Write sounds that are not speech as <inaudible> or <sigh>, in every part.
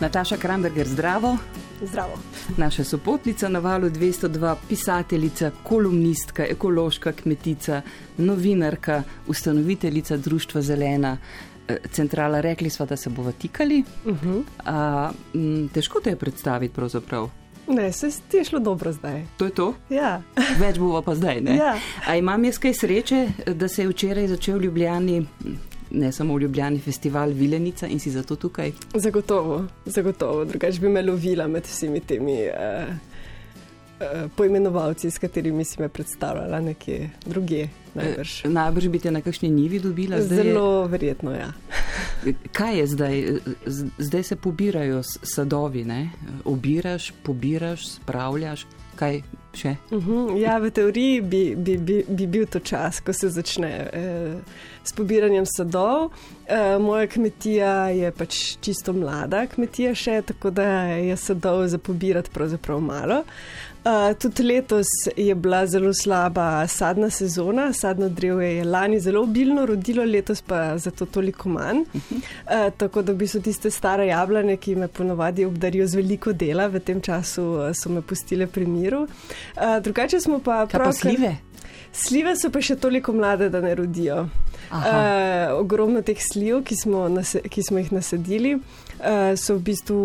Nataša Kramberger, zdravo. Zdravo. Naša sopotnica na valu 202, pisateljica, kolumnistka, ekološka kmetica, novinarka, ustanoviteljica Društva Zelena. Eh, centrala, rekli smo, da se bomo tikali. Uh Mhm. -huh. A, m, težko te je predstaviti, pravzaprav. Ne, se ti je šlo dobro zdaj. To je to? Ja. <laughs> Več bomo pa zdaj. Ne? Ja. A imam jaz kaj sreče, da se je včeraj začel v Ljubljani, ne samo v Ljubljani, festival Vilenica in si zato tukaj? Zagotovo, zagotovo. Drugač bi me lovila med vsemi temi uh, uh, poimenovalci, s katerimi si me predstavljala nekje druge. Najbrž. Eh, najbrž bi te na kakšni nivi dobila. Zdaj Zelo je... verjetno, ja. <laughs> Kaj je zdaj? Zdaj se pobirajo sadovi, ne? Obiraš, pobiraš, spravljaš, kaj še? Uh -huh. Ja, v teoriji bi, bi, bi, bi bil to čas, ko se začne eh, s pobiranjem sadov. Eh, moja kmetija je pač čisto mlada kmetija še, tako da je sadov za pobirati pravzaprav malo. Uh, tudi letos je bila zelo slaba sadna sezona, sadno drevje je lani zelo obilno rodilo, letos pa zato toliko manj. Uh, tako da bi so tiste stare jablane, ki me ponovadi obdarijo z veliko dela, v tem času so me pustile pri miru. Uh, drugače smo pa Kaj pa pravkar- slive? Slive so pa še toliko mlade, da ne rodijo. Aha. Uh, ogromno teh sliv, ki smo, nase, ki smo jih nasadili, uh, so v bistvu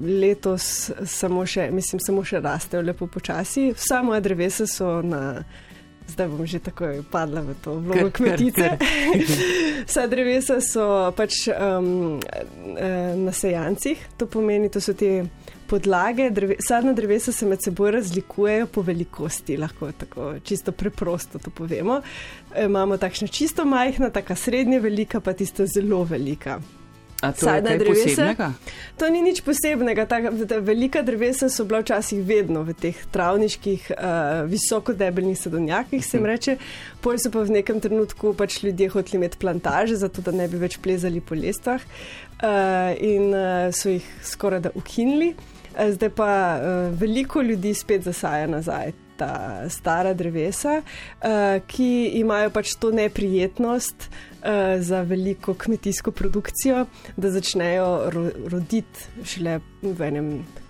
letos samo še, mislim, samo še rastejo lepo počasi. Vsa moja drevesa so na. Zdaj bom že takoj padla v to vlogo Kar, kar, kmetice. kar. <laughs> Vsa drevesa so pač um, eh, na sejancih, to pomeni, to so te podlage. Dreve, sadna drevesa se med seboj razlikujejo po velikosti, lahko tako čisto preprosto to povemo. E, imamo takšna čisto majhna, taka srednje velika, pa tista zelo velika. A to sadna je drevesa? posebnega? To ni nič posebnega. Ta, ta velika drevesa so bila včasih vedno v teh travniških, uh, visokodebelnih sadovnjakih, se jim reče. Pol so pa v nekem trenutku pač ljudje hoteli imeti plantaže, zato da ne bi več plezali po lestvah uh, in uh, so jih skoraj da ukinili. Zdaj pa uh, veliko ljudi spet zasaja nazaj. Ta stara drevesa, uh, ki imajo pač to neprijetnost uh, za veliko kmetijsko produkcijo, da začnejo ro roditi šele v enem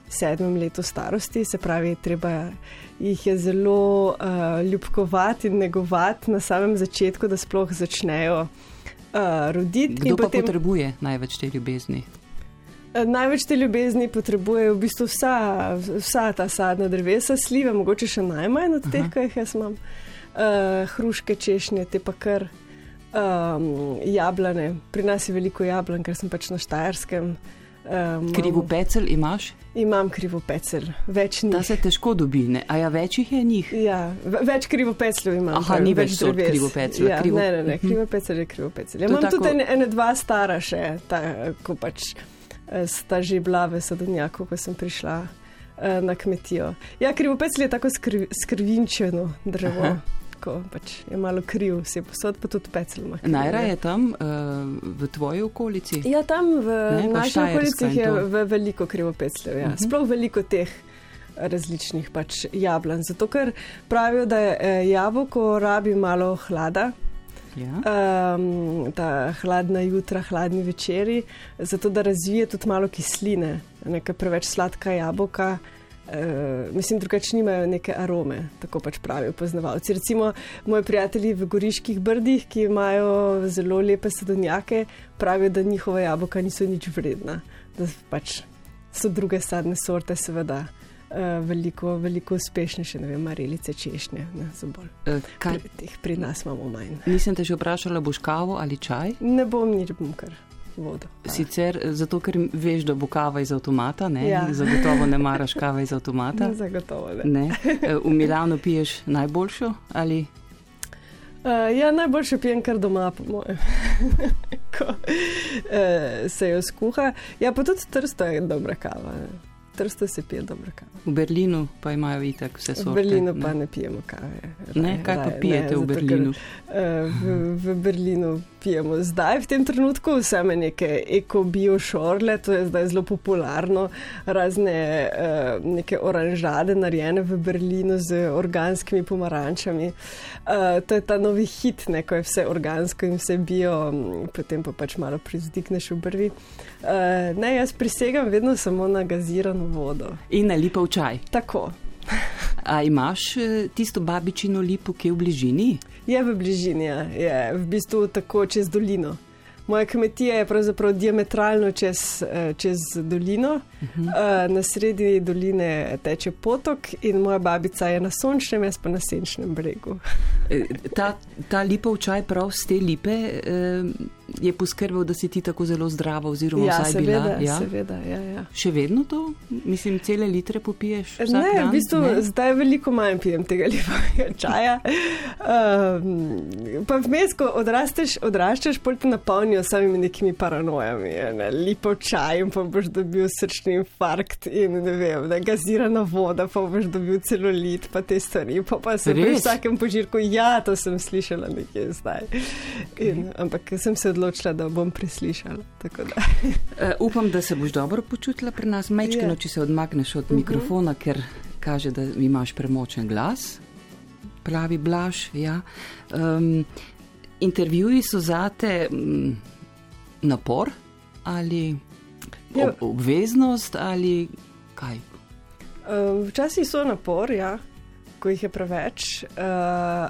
sedmem letu starosti. Se pravi, treba jih je zelo uh, ljubkovati in negovati na samem začetku, da sploh začnejo uh, roditi. Kdo pa potem... potrebuje največ te ljubezni? Največ te ljubezni potrebujejo v bistvu vsa, vsa ta sadna drevesa, slive, mogoče še najmanj od teh, Aha. ki jih jaz imam. Uh, hruške, češnje, te pa kar um, jablane. Pri nas je veliko jablan, ker sem pač na Štajerskem. Um, Krivo pecel imaš? Imam krivo pecel, več ni. Ta se težko dobi, ne? A ja, več jih je njih? Ja, ve- več krivo pecljev imam. Aha, ni več sort dreves. krivopeclja, Ja, krivo- Ne, ne, ne, Mhm. krivo pecel je krivo pecel. Ja, imam tako- tudi ene, ene dva stara še, ta, ko pač sta že bila v sadovnjaku, ko sem prišla eh, na kmetijo. Ja, krivo pecel je tako skr, skrvinčeno drevo. Aha. Ko pač je malo kriv, vse posod, pa tudi pecel ima. kriv, Najra ja. je tam uh, v tvoji okolici? Ja, tam v Ne, okolicah in je veliko krivopecljev. Ja. Mhm. Sploh veliko teh različnih pač jablan. Zato ker pravijo, da eh, jabolko rabi malo hlada. Ja. Um, ta hladna jutra, hladni večeri, zato da razvije tudi malo kisline, nekaj preveč sladka jabolka. Uh, mislim, drugače nimajo neke arome, tako pač pravijo poznavalci. Recimo moji prijatelji v Goriških brdih, ki imajo zelo lepe sadovnjake, pravijo, da njihova jabolka niso nič vredna, da pač so druge sadne sorte, seveda. Uh, veliko, veliko uspešnejše, ne vem, marelice, češnje, ne. Eh, Kaj, Pri, teh pri nas imamo manj. nisem te že vprašala, boš kavo ali čaj? Ne bom nič, bom kar vodo. Hvala. Sicer eh, zato, ker veš, da bo kava iz avtomata, ne? Ja. <laughs> Zagotovo ne maraš kave iz avtomata. <laughs> Zagotovo ne. Ne? Eh, V Milano piješ najboljšo ali Uh, ja, najboljše pijem kar doma, po mojem, <laughs> ko uh, se jo skuha. Ja, pa tudi trsto je dobra kava. ne. Trsto se pije dobro kavo. V Berlinu pa imajo itak vse sorte. V Berlinu pa ne, ne pijemo kave. Raj, ne, kaj raj, pa pijete ne, v Berlinu? Ker, uh, v, v Berlinu pijemo zdaj, v tem trenutku, same neke eko-bio-šorle, to je zdaj zelo popularno, razne uh, neke oranžade narejene v Berlinu z organskimi pomarančami. Uh, to je ta novi hit, ne, ko je vse organsko in vse bio, potem pa pač malo prizadikneš v brvi. Uh, ne, jaz prisegam vedno samo na gazirano vodo. In na lipov čaj. Tako. A imaš eh, tisto babičino lipo, ki je v bližini? Je v bližini, ja. je v bistvu tako čez dolino. Moja kmetija je pravzaprav diametralno čez, eh, čez dolino, uh -huh. na sredi doline teče potok in moja babica je na sončnem, jaz pa na senčnem bregu. ta, ta lipov čaj prav z te lipe. Eh je poskrbel, da si ti tako zelo zdrava, oziroma ja, vsaj seveda, bila. Ja, seveda. Ja, ja. Še vedno to, mislim, cele litre popiješ? Ne, dan, v bistvu ne? zdaj veliko manj pijem tega <laughs> levega čaja. Um, pa vmes, ko odrasteš, odraščaš, pol te napolnijo samimi nekimi paranojami. Ne? Lepo čaj in pa boš dobil srčni infarkt in ne vem, da gazirana voda, pa boš dobil celulit, pa te stvari. Pa, pa se pri vsakem požirku, ja, to sem slišala nekje zdaj. In, ampak sem se odločila, da bom preslišala. uh, upam, da se boš dobro počutila pri nas, mečkino, yeah. če se odmakneš od uh -huh. mikrofona, ker kaže, da imaš premočen glas. Pravi Blaž. Ja. Um, intervjuji so zate um, napor ali ob, obveznost ali kaj? Um, včasih so napor, ja, ko jih je preveč, uh,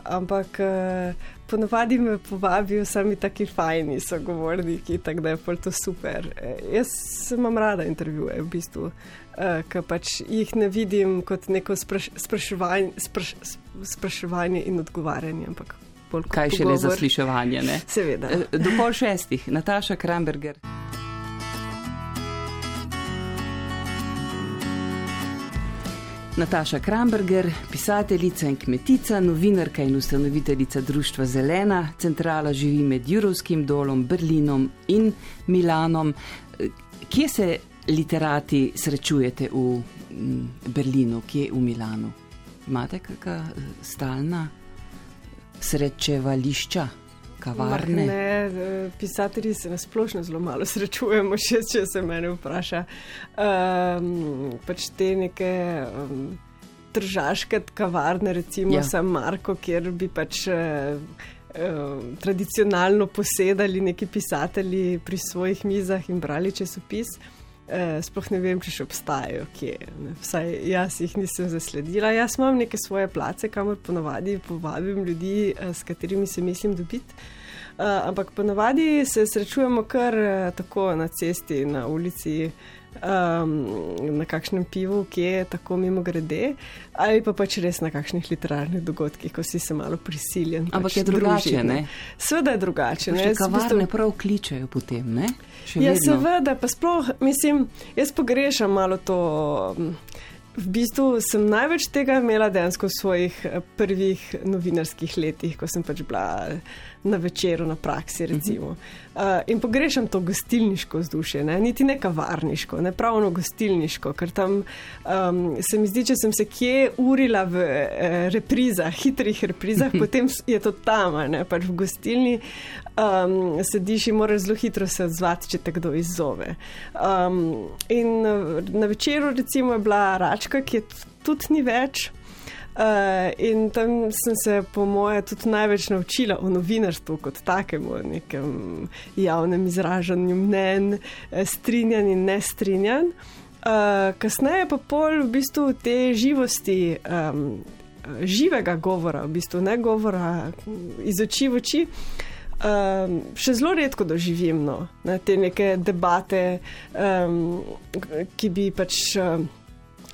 ampak. Uh, Ponovadi me povabijo sami taki fajni sogovorniki, tako da je to super. E, jaz imam rada intervjuje, v bistvu, e, ker pač jih ne vidim kot neko spraš, spraševanje, spraš, spraševanje in odgovarjanje. Kaj še le zasliševanje? Ne? Seveda. E, do pol šestih, Nataša Kramberger. Nataša Kramberger, pisateljica in kmetica, novinarka in ustanoviteljica Društva Zelena, centrala živi med Jurovskim dolom, Berlinom in Milanom. Kje se literati srečujete v Berlinu, kje v Milanu? Imate kakšna stalna srečevališča? Kavarne. Ne, pisatelji se na splošno zelo malo srečujemo, <laughs> še, če se mene vpraša. Um, pač te neke um, tržaške kavarne, recimo ja. San Marko, kjer bi pač. Uh, Tradicionalno posedali neki pisatelji pri svojih mizah in brali časopis. Eh, sploh ne vem, če še obstajajo, kje. Ne. Vsaj jaz jih nisem zasledila. Jaz imam neke svoje place, kamor ponovadi povabim ljudi, eh, s katerimi se mislim dobiti. Uh, ampak ponavadi se srečujemo kar uh, tako na cesti, na ulici, um, na kakšnem pivu, ki je tako mimo grede, ali pa pač res na kakšnih literarnih dogodkih, ko si se malo prisiljen. Ampak pač je drugače, ne? Seveda je drugače. Ne, kavarne bistu... prav kličejo potem, ne? Ja, seveda, pa sploh, mislim, jaz pogrešam malo to. V bistvu sem največ tega imela dejansko v svojih eh, prvih novinarskih letih, ko sem pač bila na večeru, na praksi. Uh, in pogrešam to gostilniško vzdušje, ne? niti ne kavarniško, ne pravno gostilniško, ker tam um, se mi zdi, če sem se kje urila v uh, reprizah, hitrih reprizah, potem je to tam, ne pač v gostilni. Um, sediš in moraš zelo hitro se odzvati, če te kdo izzove. Um, in na večeru, recimo, je bila rač Hrvaška, ki je tudi ni več. Uh, in tam sem se, po moje, tudi največ naučila o novinarstvu kot takem, o nekem javnem izražanju mnen, eh, strinjanj in ne strinjanj. Uh, kasneje pa pol v bistvu te živosti, um, živega govora, v bistvu ne govora iz oči v oči. Um, še zelo redko doživim no, ne, te neke debate, um, ki bi pač. Um,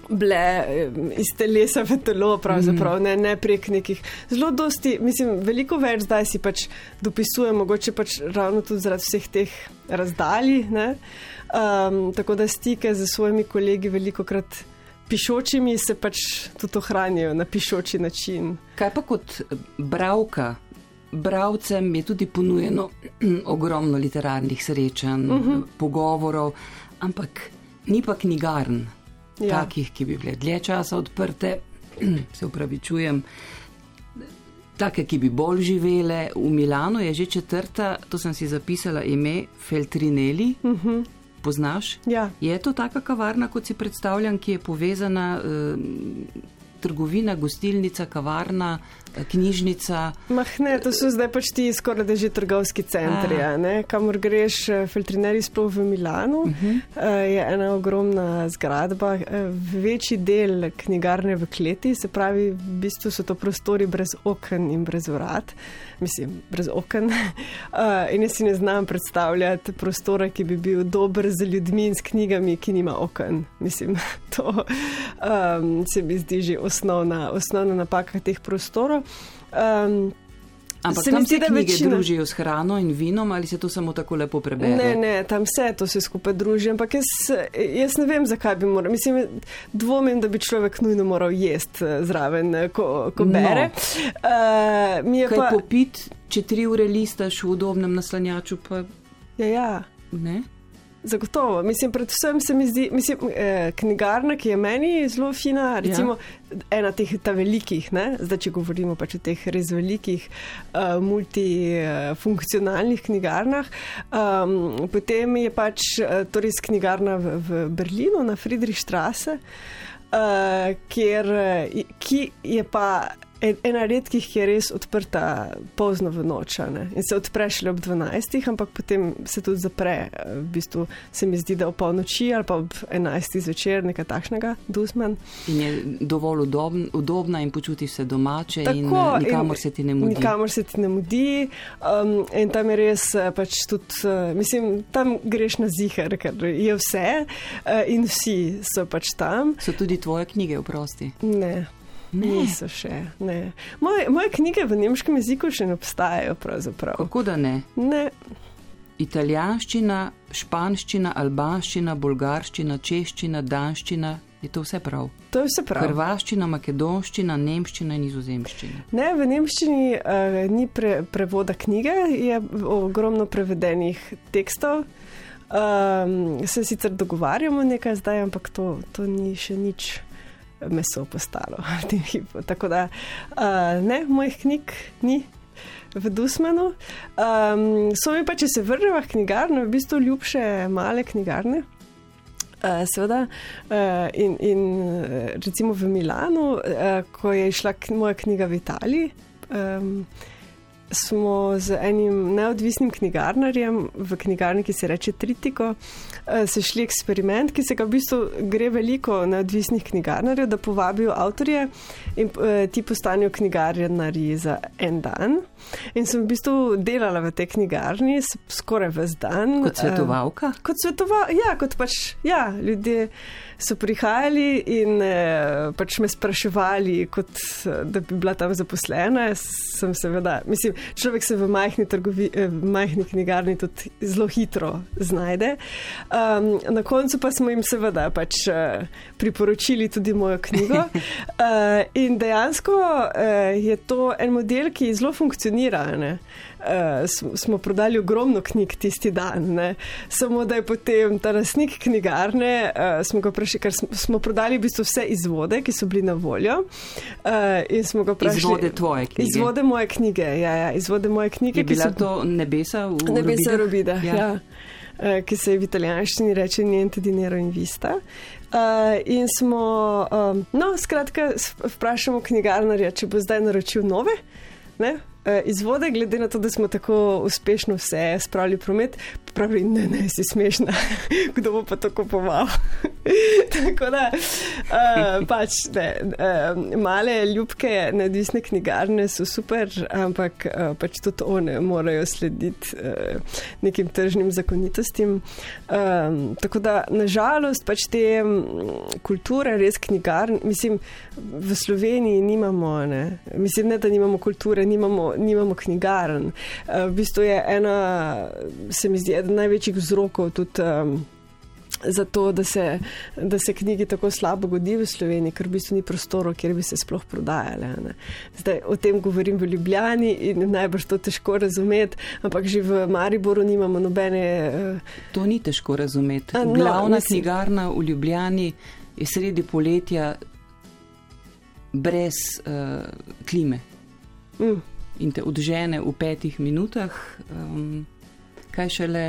bile iz telesa v telo, pravzaprav mm. ne, ne prek nekih. Zelo dosti, mislim, veliko več zdaj si pač dopisujem, mogoče pač ravno tudi zaradi vseh teh razdalji. Um, tako da stike z svojimi kolegi veliko krat. Pišočimi se pač tudi ohranijo na pišoči način. Kaj pa kot bravka? Bravcem je tudi ponujeno <clears throat> ogromno literarnih srečanj, uh mhm. -huh. pogovorov, ampak ni pa knjigarn. Ja. takih, ki bi bile dlje časa odprte, <clears throat> se upravičujem. Take, ki bi bolj živele, v Milano je že četrta, to sem si zapisala ime Feltrinelli. Uh mhm. -huh. Poznaš? Ja. Je to taka kavarna, kot si predstavljam, ki je povezana, eh, trgovina, gostilnica, kavarna, knjižnica. Mah ne, to so zdaj pač ti skoraj da že trgovski centri, kamor greš, eh, filtrineri sploh v Milanu. Uh mhm. -huh. Je ena ogromna zgradba, eh, večji del knjigarne v kleti, se pravi, v bistvu so to prostori brez oken in brez vrat. Mislim, brez oken. <laughs> In jaz si ne znam predstavljati prostora, ki bi bil dober za ljudmi in s knjigami, ki nima oken. Mislim, <laughs> to um, se mi zdi že osnovna, osnovna napaka teh prostorov. Um, Ampak se tam se knjige večina... družijo s hrano in vinom ali se to samo tako lepo prebere? Ne, ne, tam se to vse skupaj druži, ampak jaz, jaz ne vem, zakaj bi moral. Mislim, dvomim, da bi človek nujno moral jesti eh, zraven, eh, ko, ko no. bere. No. Uh, Kaj pa... popit, če tri ure listaš v udobnem naslanjaču, pa. Ja, ja. Ne? Zagotovo. Mislim, predvsem se mi zdi, mislim, eh, knjigarna, ki je meni zelo fina, recimo ja. ena teh velikih, ne? zdaj če govorimo pač o teh res velikih uh, multifunkcionalnih knjigarnah. Um, potem je pač uh, to res knjigarna v, v Berlinu na Friedrichstrasse, uh, kjer, ki je pa ena redkih, ki je res odprta pozno v noč. In se odpre šele ob 12, ampak potem se tudi zapre. V bistvu se mi zdi, da ob polnoči ali pa ob 11 zvečer, nekaj takšnega, dusman. In je dovolj udobn, udobna in počuti se domače, Tako, in eh, nikamor in se ti ne mudi. Nikamor se ti ne mudi. Um, in tam je res eh, pač tudi, uh, mislim, tam greš na zihar, ker je vse uh, in vsi so pač tam. So tudi tvoje knjige, oprosti? Ne. Niso še. Moje, moje knjige v nemškem jeziku še ne obstajajo. Pravzaprav. Kako da ne? ne? Italijanščina, španščina, albanščina, bolgarščina, češčina, danščina. Je to vse prav? To je vse prav. Hrvaščina, makedonščina, nemščina in nizozemščina. Ne, v nemščini uh, ni pre, prevoda knjige, je ogromno prevedenih tekstov. Um, se sicer dogovarjamo nekaj zdaj, ampak to, to ni še nič meso postalo. <laughs> Tako da, uh, ne, mojih knjig ni. V Dusmanu. Um, so mi pa, če se vrnemo v knjigarno, v bistvu ljubše male knjigarne. Uh, seveda, uh, in, in recimo v Milanu, uh, ko je išla moja knjiga v Italiji, um, smo z enim neodvisnim knjigarnarjem v knjigarni, ki se reče Tritiko, eh, se šli eksperiment, ki se ga v bistvu gre veliko neodvisnih knjigarnarjev, da povabijo avtorje in eh, ti postanejo knjigarnari za en dan. In sem v bistvu delala v tej knjigarni skoraj ves dan. Kot svetovalka? Uh, kot svetovalka, ja, kot pač ja, ljudje so prihajali in uh, pač me spraševali, kot da bi bila tam zaposlena. Sem seveda, mislim, človek se v majhni, trgovi, eh, v majhni knjigarni tudi zelo hitro znajde. Um, na koncu pa smo jim seveda pač, uh, priporočili tudi mojo knjigo. Uh, <laughs> in dejansko uh, je to en model, ki zelo funkcionira. Ne? Uh, smo prodali ogromno knjig tisti dan, ne? samo da je potem ta lasnik knjigarne, uh, smo ga vprašali, ker smo, smo prodali v bistvu vse izvode, ki so bili na voljo. Uh, vprašali, izvode tvoje knjige. Izvode moje knjige, ja, ja izvode moje knjige. Je bila so, to nebesa v Rubida? Nebesa Rubida, ja. ja. Uh, ki se v italijanščini reče Niente dinero in vista. Uh, in smo, um, no, skratka, vprašamo knjigarnarja, če bo zdaj naročil nove. Ne? Eh, izvode, glede na to, da smo tako uspešno vse spravili v promet, pravi, ne, ne, si smešna, <laughs> kdo bo pa to kupoval. <laughs> tako da, uh, pač, ne, uh, male ljubke, neodvisne knjigarne so super, ampak uh, pač tudi one morajo slediti uh, nekim tržnim zakonitostim. Um, tako da, nažalost, pač te kulture, res knjigarne, mislim, v Sloveniji nimamo, ne, mislim, ne, da nimamo kulture, nimamo nimamo knjigarn. Uh, v bistvu je ena, se mi zdi, eden največjih vzrokov tudi. Um, Zato, da se, da se knjigi tako slabo godi v Sloveniji, ker v bistvu ni prostora, kjer bi se sploh prodajale. Ne. Zdaj o tem govorim v Ljubljani in najbrž to težko razumeti, ampak že v Mariboru nimamo nobene. Uh... To ni težko razumeti. No, Glavna mislim... knjigarna v Ljubljani je sredi poletja brez uh, klime Mm. In te odžene v petih minutah, um, kaj šele,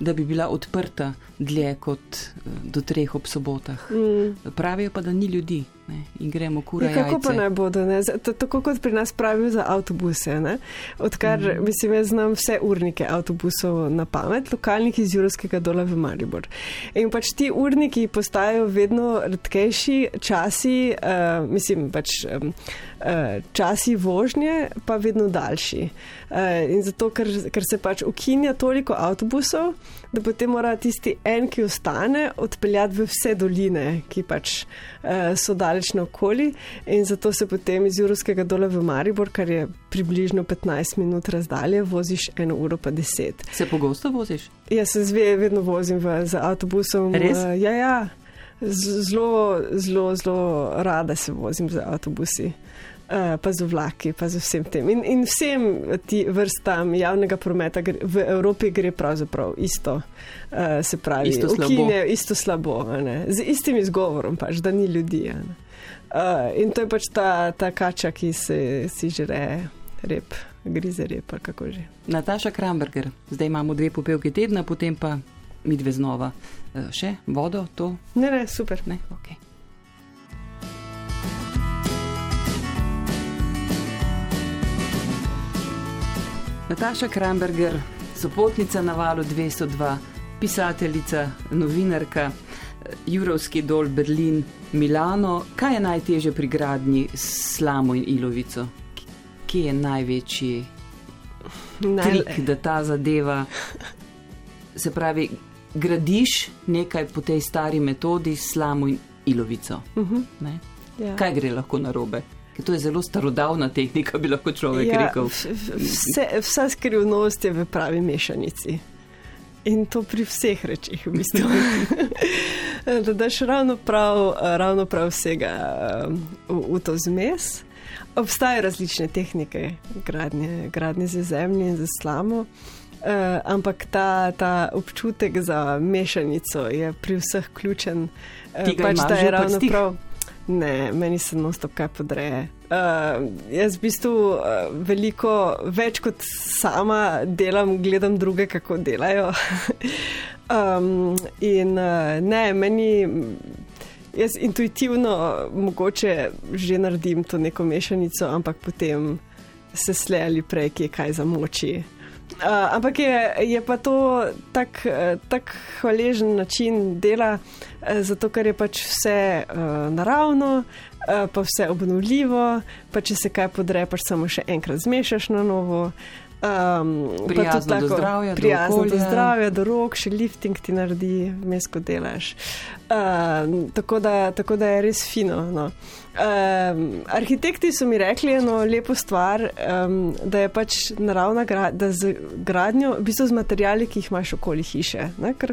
da bi bila odprta dlje kot uh, do treh ob sobotah. Mm. Pravijo pa, da ni ljudi ne? in gremo kura. Ja, kako pa jajce. naj bodo? Ne? Tako kot pri nas pravijo za avtobuse. Ne? Odkar, mm. mislim, jaz znam vse urnike avtobusov na pamet, lokalnih iz Jurovskega dola v Maribor. In pač ti urniki postajajo vedno redkejši, časi, uh, mislim, pač. Um, uh, Časi vožnje pa vedno daljši. Uh, in zato, ker, ker se pač ukinja toliko avtobusov, da potem mora tisti en, ki ostane, odpeljati v vse doline, ki pač uh, so daleč naokoli. In zato se potem iz Jurovskega dola v Maribor, kar je približno 15 minut razdalje, voziš eno uro pa 10. Se pogosto voziš? Jaz se zve, vedno vozim v, z avtobusom. Res? Uh, ja, ja. Zelo, zelo, zelo rada se vozim z avtobusi. Uh, pa z vlaki, pa z vsem tem. In, in vsem ti vrstam javnega prometa gre, v Evropi gre pravzaprav isto. Uh, se pravi, Isto slabo. ukinejo isto slabo, ne. z istim izgovorom, pač, da ni ljudi. Uh, in to je pač ta, ta kača, ki se, si žere rep, grize rep, kako že. Nataša Kramberger, zdaj imamo dve popevke tedna, potem pa mi dve znova. Eh, Še vodo, to Ne, ne, super. ne, ok. Nataša Kramberger, sopotnica na valu 202, pisateljica, novinarka, Jurovski dol Berlin, Milano. Kaj je najtežje pri gradnji s slamo in ilovico? Kje je največji trik, da ta zadeva. Se pravi, gradiš nekaj po tej stari metodi, slamo in ilovico. Uh -huh. Ne? ja. Kaj gre lahko narobe? Ker to je zelo starodavna tehnika, bi lahko človek ja, rekel. Vse, vsa skrivnost je v pravi mešanici. In to pri vseh rečih, v bistvu. <laughs> da daš ravno prav, ravno prav vsega v, v to zmes. Obstajajo različne tehnike gradnje, gradnje z zemljo in z slamo, uh, ampak ta, ta občutek za mešanico je pri vseh ključen. Ga imaš da je ravno prav. Ne, meni se non-stop kaj podreje. Uh, jaz v bistvu uh, veliko več kot sama delam, gledam druge, kako delajo. um, <laughs> in uh, ne, meni, jaz intuitivno mogoče že naredim to neko mešanico, ampak potem se slej ali prej, ki je kaj zamoči. Uh, ampak je, je pa to tak, eh, tak hvaležen način dela, eh, zato ker je pač vse uh, naravno, uh, pa vse obnovljivo, pa če se kaj podre, pač samo še enkrat zmešaš na novo. Um, Prijazno do zdravja, do prijazno do okolja. zdravja, do rok, še lifting ti naredi, vmes ko delaš. Um, tako, da, tako da je res fino. No. Um, arhitekti so mi rekli eno lepo stvar, um, da je pač naravna gradnja, da z gradnjo, v bistvu z materijali, ki jih imaš okoli hiše. Ne? Ker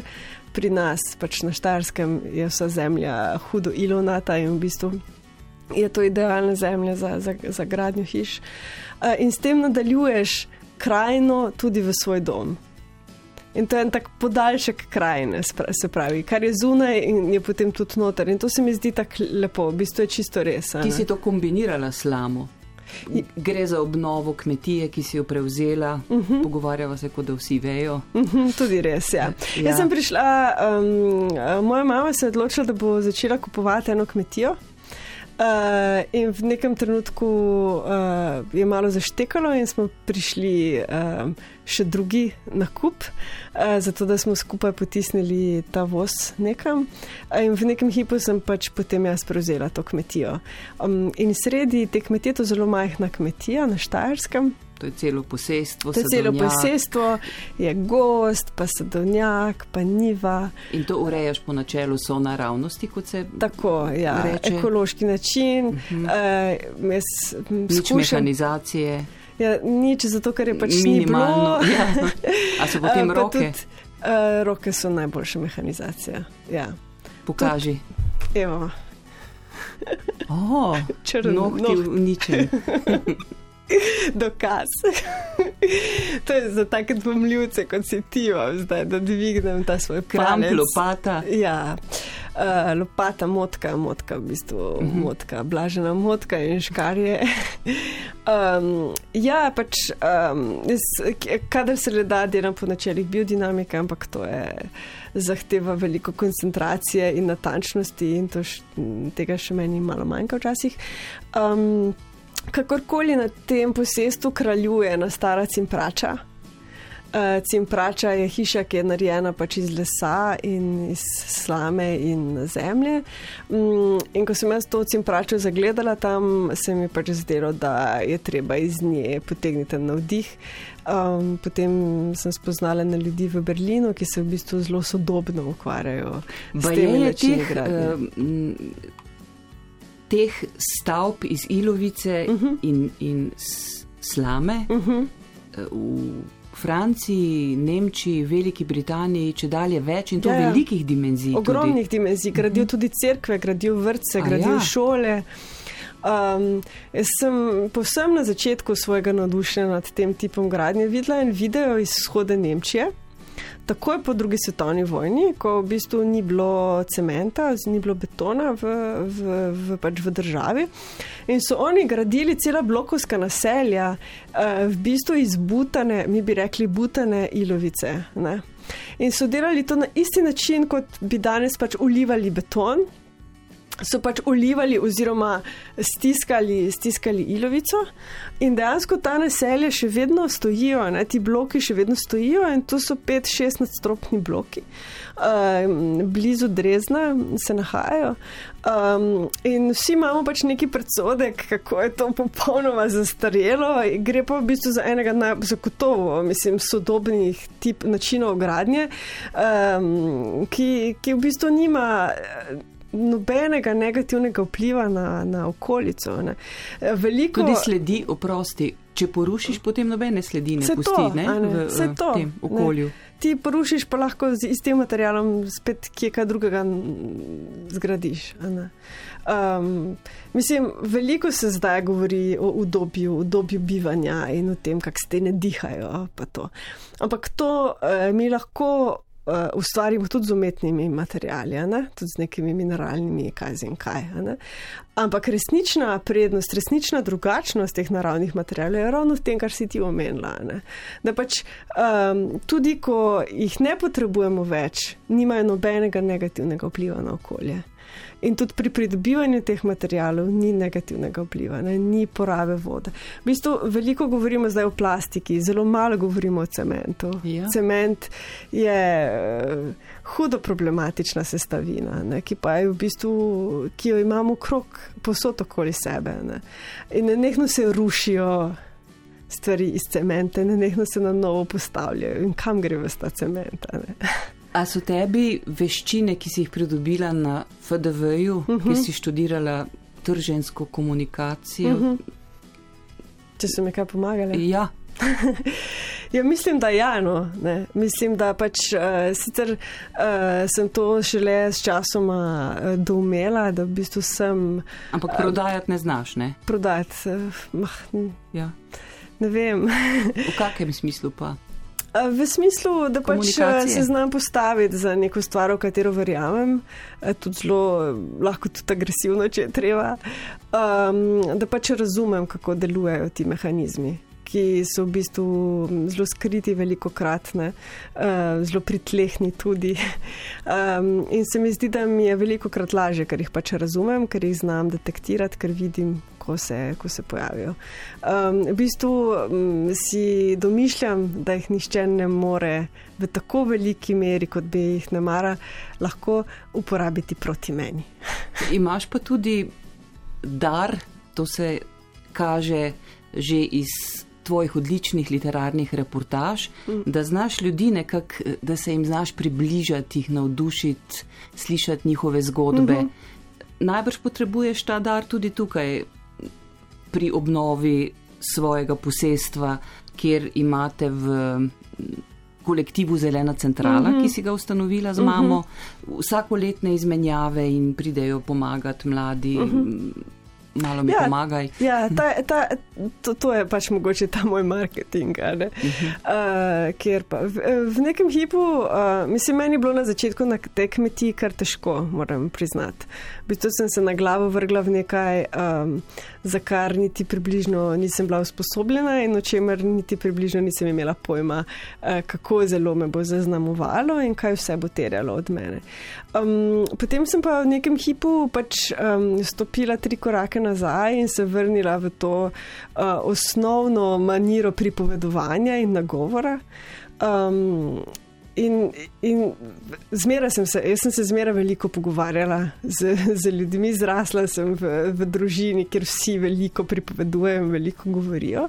pri nas, pač na Štarskem, je vsa zemlja hudo ilovnata in v bistvu je to idealna zemlja za, za, za gradnjo hiš. Uh, in s tem nadaljuješ krajino tudi v svoj dom. In to je en tak podaljšek krajine, se pravi, kar je zunaj in je potem tudi noter. In to se mi zdi tako lepo, v bistvu je čisto res. Ti si to kombinirala s slamo. Gre za obnovo kmetije, ki si jo prevzela, uh -huh. pogovarjava se, kot da vsi vejo. Mhm, Tudi res. Ja. ja. Jaz sem prišla, um, moja mama se je odločila, da bo začela kupovati eno kmetijo. Uh, in v nekem trenutku uh, je malo zaštekalo, in smo prišli um, še drugi nakup, uh, zato da smo skupaj potisnili ta voz nekam. Uh, in v nekem hipu sem pač potem jaz prevzela to kmetijo. Um, in sredi te kmetije, to je zelo majhna kmetija na Štajerskem, To je celo posestvo. To je celo posestvo, je gost, pa sadovnjak, pa niva. In to urejaš po načelu sonaravnosti, kot se Tako, ja, Reče. ekološki način. Uh -huh. uh, jaz m, nič skušam, mehanizacije, ja, nič, zato ker je pač ni minimalno. bilo. <laughs> Ja. A so potem Eh, pa roke? Tudi, uh, roke so najboljša mehanizacija. Ja. Pokaži. Evo, Oh, <laughs> črn nohti noht. uničen. <laughs> <laughs> Dokaz. <laughs> to je za take dvomljivce, kot si ti, zdaj, da dvignem ta svoj kram, lopata. Ja. Uh, lopata, motka, motka, v bistvu uh mhm. -huh. motka, blažena motka in škarje. <laughs> um, ja, pač, um, jaz, kadar se le da, delam po načelih biodinamike, ampak to je zahteva veliko koncentracije in natančnosti, in š, tega še meni malo manjka včasih. Um, kakorkoli na tem posestvu kraljuje na stara cimprača. Uh, cimprača je hiša, ki je narejena pač iz lesa in iz slame in zemlje. Um, in ko sem jaz to cimpračo zagledala tam, se mi pač zdelo, da je treba iz nje potegniti navdih. Um, potem sem spoznala na ljudi v Berlinu, ki se v bistvu zelo sodobno ukvarjajo s tem, da je to teh stavb iz Ilovice uh mhm. -huh. in, in slame uh mhm. eh, -huh. v Franciji, Nemčiji, Veliki Britaniji, če dalje več in to ja, ja. velikih dimenzij. Ogromnih tudi. dimenzij, gradijo uh mhm. -huh. tudi cerkve, gradijo vrtce, gradijo ja. šole. Um, jaz sem povsem na začetku svojega navdušenja nad tem tipom gradnje videla en video iz vzhoda Nemčije takoj po drugi svetovni vojni, ko v bistvu ni bilo cementa, ni bilo betona v, v, v, pač v državi. In so oni gradili cela blokovska naselja, uh, v bistvu izbutane, mi bi rekli, butane ilovice. Ne? In so delali to na isti način, kot bi danes pač ulivali beton so pač olivali oziroma stiskali, stiskali ilovico in dejansko ta naselja še vedno stojijo, ne? ti bloki še vedno stojijo in to so pet, šest nadstropni bloki. Um, blizu Drezna se nahajajo. Um, in vsi imamo pač neki predsodek, kako je to popolnoma zastarelo. Gre pa v bistvu za enega najzagotovo, mislim, sodobnih tip načinov gradnje, um, ki, ki v bistvu nima nobenega negativnega vpliva na, na okolico. Ne. Veliko ljudi sledi, oprosti. Če porušiš, potem nobene sledi ne pusti to, ne, ne, v, v to, tem okolju. Ne. Ti porušiš, pa lahko z istim materialom spet kje kaj drugega zgradiš. Um, mislim, veliko se zdaj govori o udobju, udobju bivanja in o tem, kako stene dihajo. Ampak to uh, mi lahko uh, ustvarimo tudi z umetnimi materijali, tudi z nekimi mineralnimi, kaj z in kaj. Ampak resnična prednost, resnična drugačnost teh naravnih materijalov je ravno v tem, kar si ti omenila. Da pač um, tudi, ko jih ne potrebujemo več, nimajo nobenega negativnega vpliva na okolje. In tudi pri pridobivanju teh materijalov ni negativnega vpliva, ne? ni porabe vode. V bistvu veliko govorimo zdaj o plastiki, zelo malo govorimo o cementu. Ja. Cement je uh, hudo problematična sestavina, ne? ki pa je v bistvu, ki jo imamo krok posod okoli sebe. Ne? In nenehno se rušijo. Stvari iz cementa, ne nekno se na novo postavljajo in kam gre v ta cement. A so tebi veščine, ki si jih pridobila na FDV-ju, uh -huh. ki mhm. si študirala tržensko komunikacijo? Uh mhm. -huh. Če so mi kaj pomagali? Ja. <laughs> ja, mislim, da ja, no, ne. Mislim, da pač uh, sicer uh, sem to šele s časoma uh, doumela, da v bistvu sem. Ampak prodajati ne znaš, ne? Prodajati. Uh, ja. Ne vem. v kakem smislu pa? V smislu, da pač se znam postaviti za neko stvar, v katero verjamem, tudi zelo lahko tudi agresivno, če je treba, um, da pač razumem, kako delujejo ti mehanizmi ki so v bistvu zelo skriti, veliko kratne, uh, zelo pritlehni tudi. Um, <laughs> in se mi zdi, da mi je veliko krat lažje, ker jih pač razumem, ker jih znam detektirati, ker vidim, ko se, ko se pojavijo. Um, v bistvu um, si domišljam, da jih nišče ne more v tako veliki meri, kot bi jih ne mara, lahko uporabiti proti meni. Imaš pa tudi dar, to se kaže že iz tvojih odličnih literarnih reportaž, mm. da znaš ljudi nekako, da se jim znaš približati, jih navdušiti, slišati njihove zgodbe. Mm -hmm. Najbrž potrebuješ ta dar tudi tukaj pri obnovi svojega posestva, kjer imate v kolektivu Zelena centrala, mm -hmm. ki si ga ustanovila z mamo, mm -hmm. vsakoletne izmenjave in pridejo pomagati mladi. Mm -hmm malo mi Ja, pomagaj. Ja, ta, ta, to, to je pač mogoče ta moj marketing. ne. Uh, ker pa v, v nekem hipu, uh, mislim, meni je bilo na začetku na tej kmetiji kar težko, moram priznati. V bistvu sem se na glavo vrgla v nekaj, um, za kar niti približno nisem bila usposobljena in o čemer niti približno nisem imela pojma, uh, kako zelo me bo zaznamovalo in kaj vse bo terjalo od mene. Um, potem sem pa v nekem hipu pač um, stopila tri korake nazaj in se vrnila v to uh, osnovno maniro pripovedovanja in nagovora. Um, In, in zmeraj sem se, jaz sem se zmeraj veliko pogovarjala z, z ljudmi, zrasla sem v, v družini, kjer vsi veliko pripovedujejo in veliko govorijo.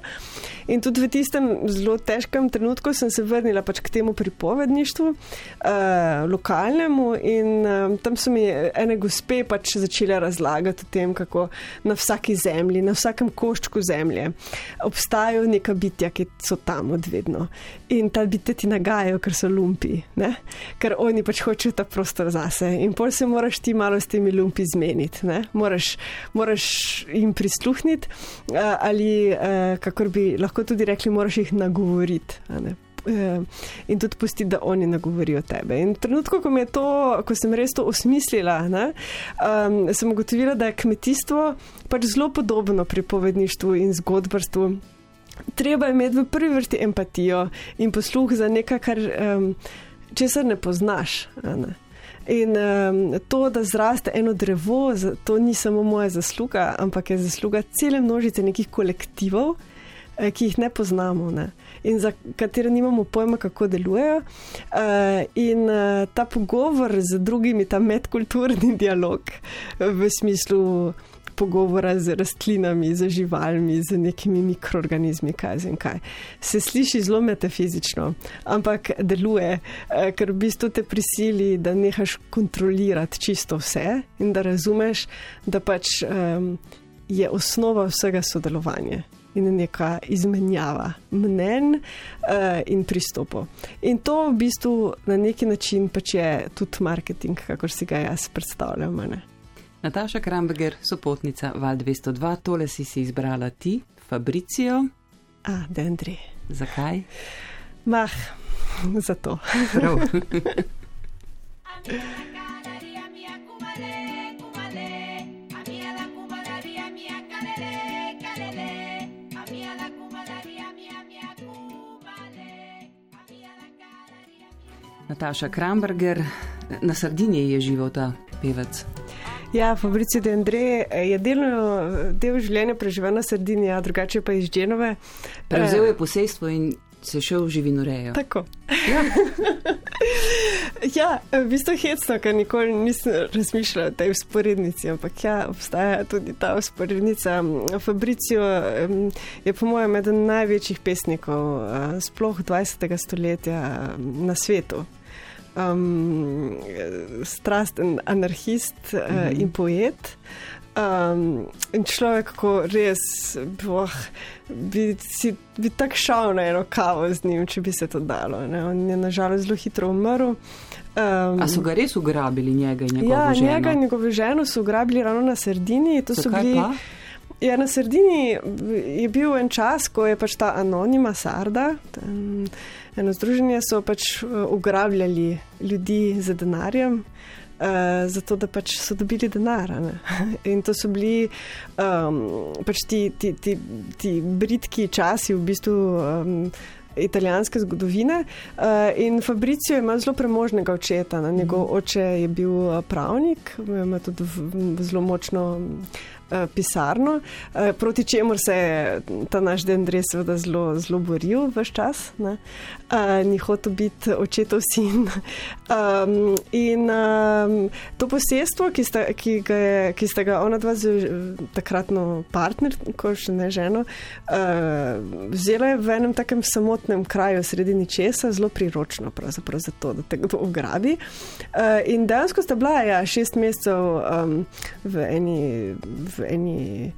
In tudi v tistem zelo težkem trenutku sem se vrnila pač k temu pripovedništvu, uh, lokalnemu, in um, tam so mi ene gospe pač začele razlagati o tem, kako na vsaki zemlji, na vsakem koščku zemlje obstajajo neka bitja, ki so tam odvedno. In ta bitja ti nagajajo, ker so lumpi lumpi, ne? ker oni pač hočejo ta prostor zase. In pol se moraš ti malo s temi lumpi zmeniti, moraš, moraš jim prisluhniti ali, kakor bi lahko tudi rekli, moraš jih nagovoriti. In tudi pustiti, da oni nagovorijo tebe. In trenutko, ko, to, ko sem res to osmislila, ne, um, sem ugotovila, da je kmetijstvo pač zelo podobno pripovedništvu in zgodbarstvu treba imeti v prvi vrsti empatijo in posluh za nekaj, kar um, česar ne poznaš. Ne? In um, to, da zraste eno drevo, to ni samo moja zasluga, ampak je zasluga cele množice nekih kolektivov, eh, ki jih ne poznamo. Ne? In za katere nimamo pojma, kako delujejo. Uh, in uh, ta pogovor z drugimi, ta medkulturni dialog v smislu pogovora z rastlinami, z živalmi, z nekimi mikroorganizmi, kaj z en kaj. Se sliši zelo metafizično, ampak deluje, eh, ker v bistvu te prisili, da nehaš kontrolirati čisto vse in da razumeš, da pač um, je osnova vsega sodelovanja. In neka izmenjava mnen uh, in pristopov. In to v bistvu na neki način pač je tudi marketing, kakor si ga jaz predstavljam. Ne? Nataša Kramberger, sopotnica Val 202, tole si si izbrala ti, Fabricijo. A, Dendri. Zakaj? Mah, zato. Prav. <laughs> Nataša Kramberger, na Sardiniji je živel ta pevec. Ja, Fabricio de Andre je delno, del življenja preživel na Sardini, a drugače pa iz Dženove. Prevzel je posestvo in se šel v živinorejo. Tako. Ja. <laughs> ja, v bistvu hecno, ker nikoli nisem razmišljala o tej usporednici, ampak ja, obstaja tudi ta usporednica. Fabricio je po mojem eden največjih pesnikov, sploh 20. stoletja na svetu um, strasten anarhist uh, mm -hmm. in poet. Um, in človek, ko res boh, bi, si, bi tako šel na eno kavo z njim, če bi se to dalo. Ne? On je nažalost zelo hitro umrl. Um, A so ga res ugrabili, njega in njegovo ja, ženo? Ja, njega in njegovo ženo so ugrabili ravno na Sardini. Bili, ja, na Sardini je bil en čas, ko je pač ta anonima Sarda. Ten, eno združenje so pač ugrabljali ljudi z denarjem. Uh, zato, da pač so dobili denar. <laughs> In to so bili um, pač ti, ti, ti, ti britki časi, v bistvu um, italijanske zgodovine. Uh, in Fabricio ima zelo premožnega očeta. Ne? Njegov oče je bil pravnik, ima tudi zelo močno uh, pisarno, uh, proti čemu se je ta naš Dendrej seveda zelo, zelo boril vse čas. Uh, ni hotel biti očetov sin. <laughs> um, in um, to posestvo, ki sta, ki, ga je, ki sta ga ona dva z takratno partner, ko še ne ženo, uh, vzela je v enem takem samotnem kraju sredini česa, zelo priročno za to, da te kdo ugrabi. Uh, in dejansko sta bila ja, šest mesecev um, v eni. V eni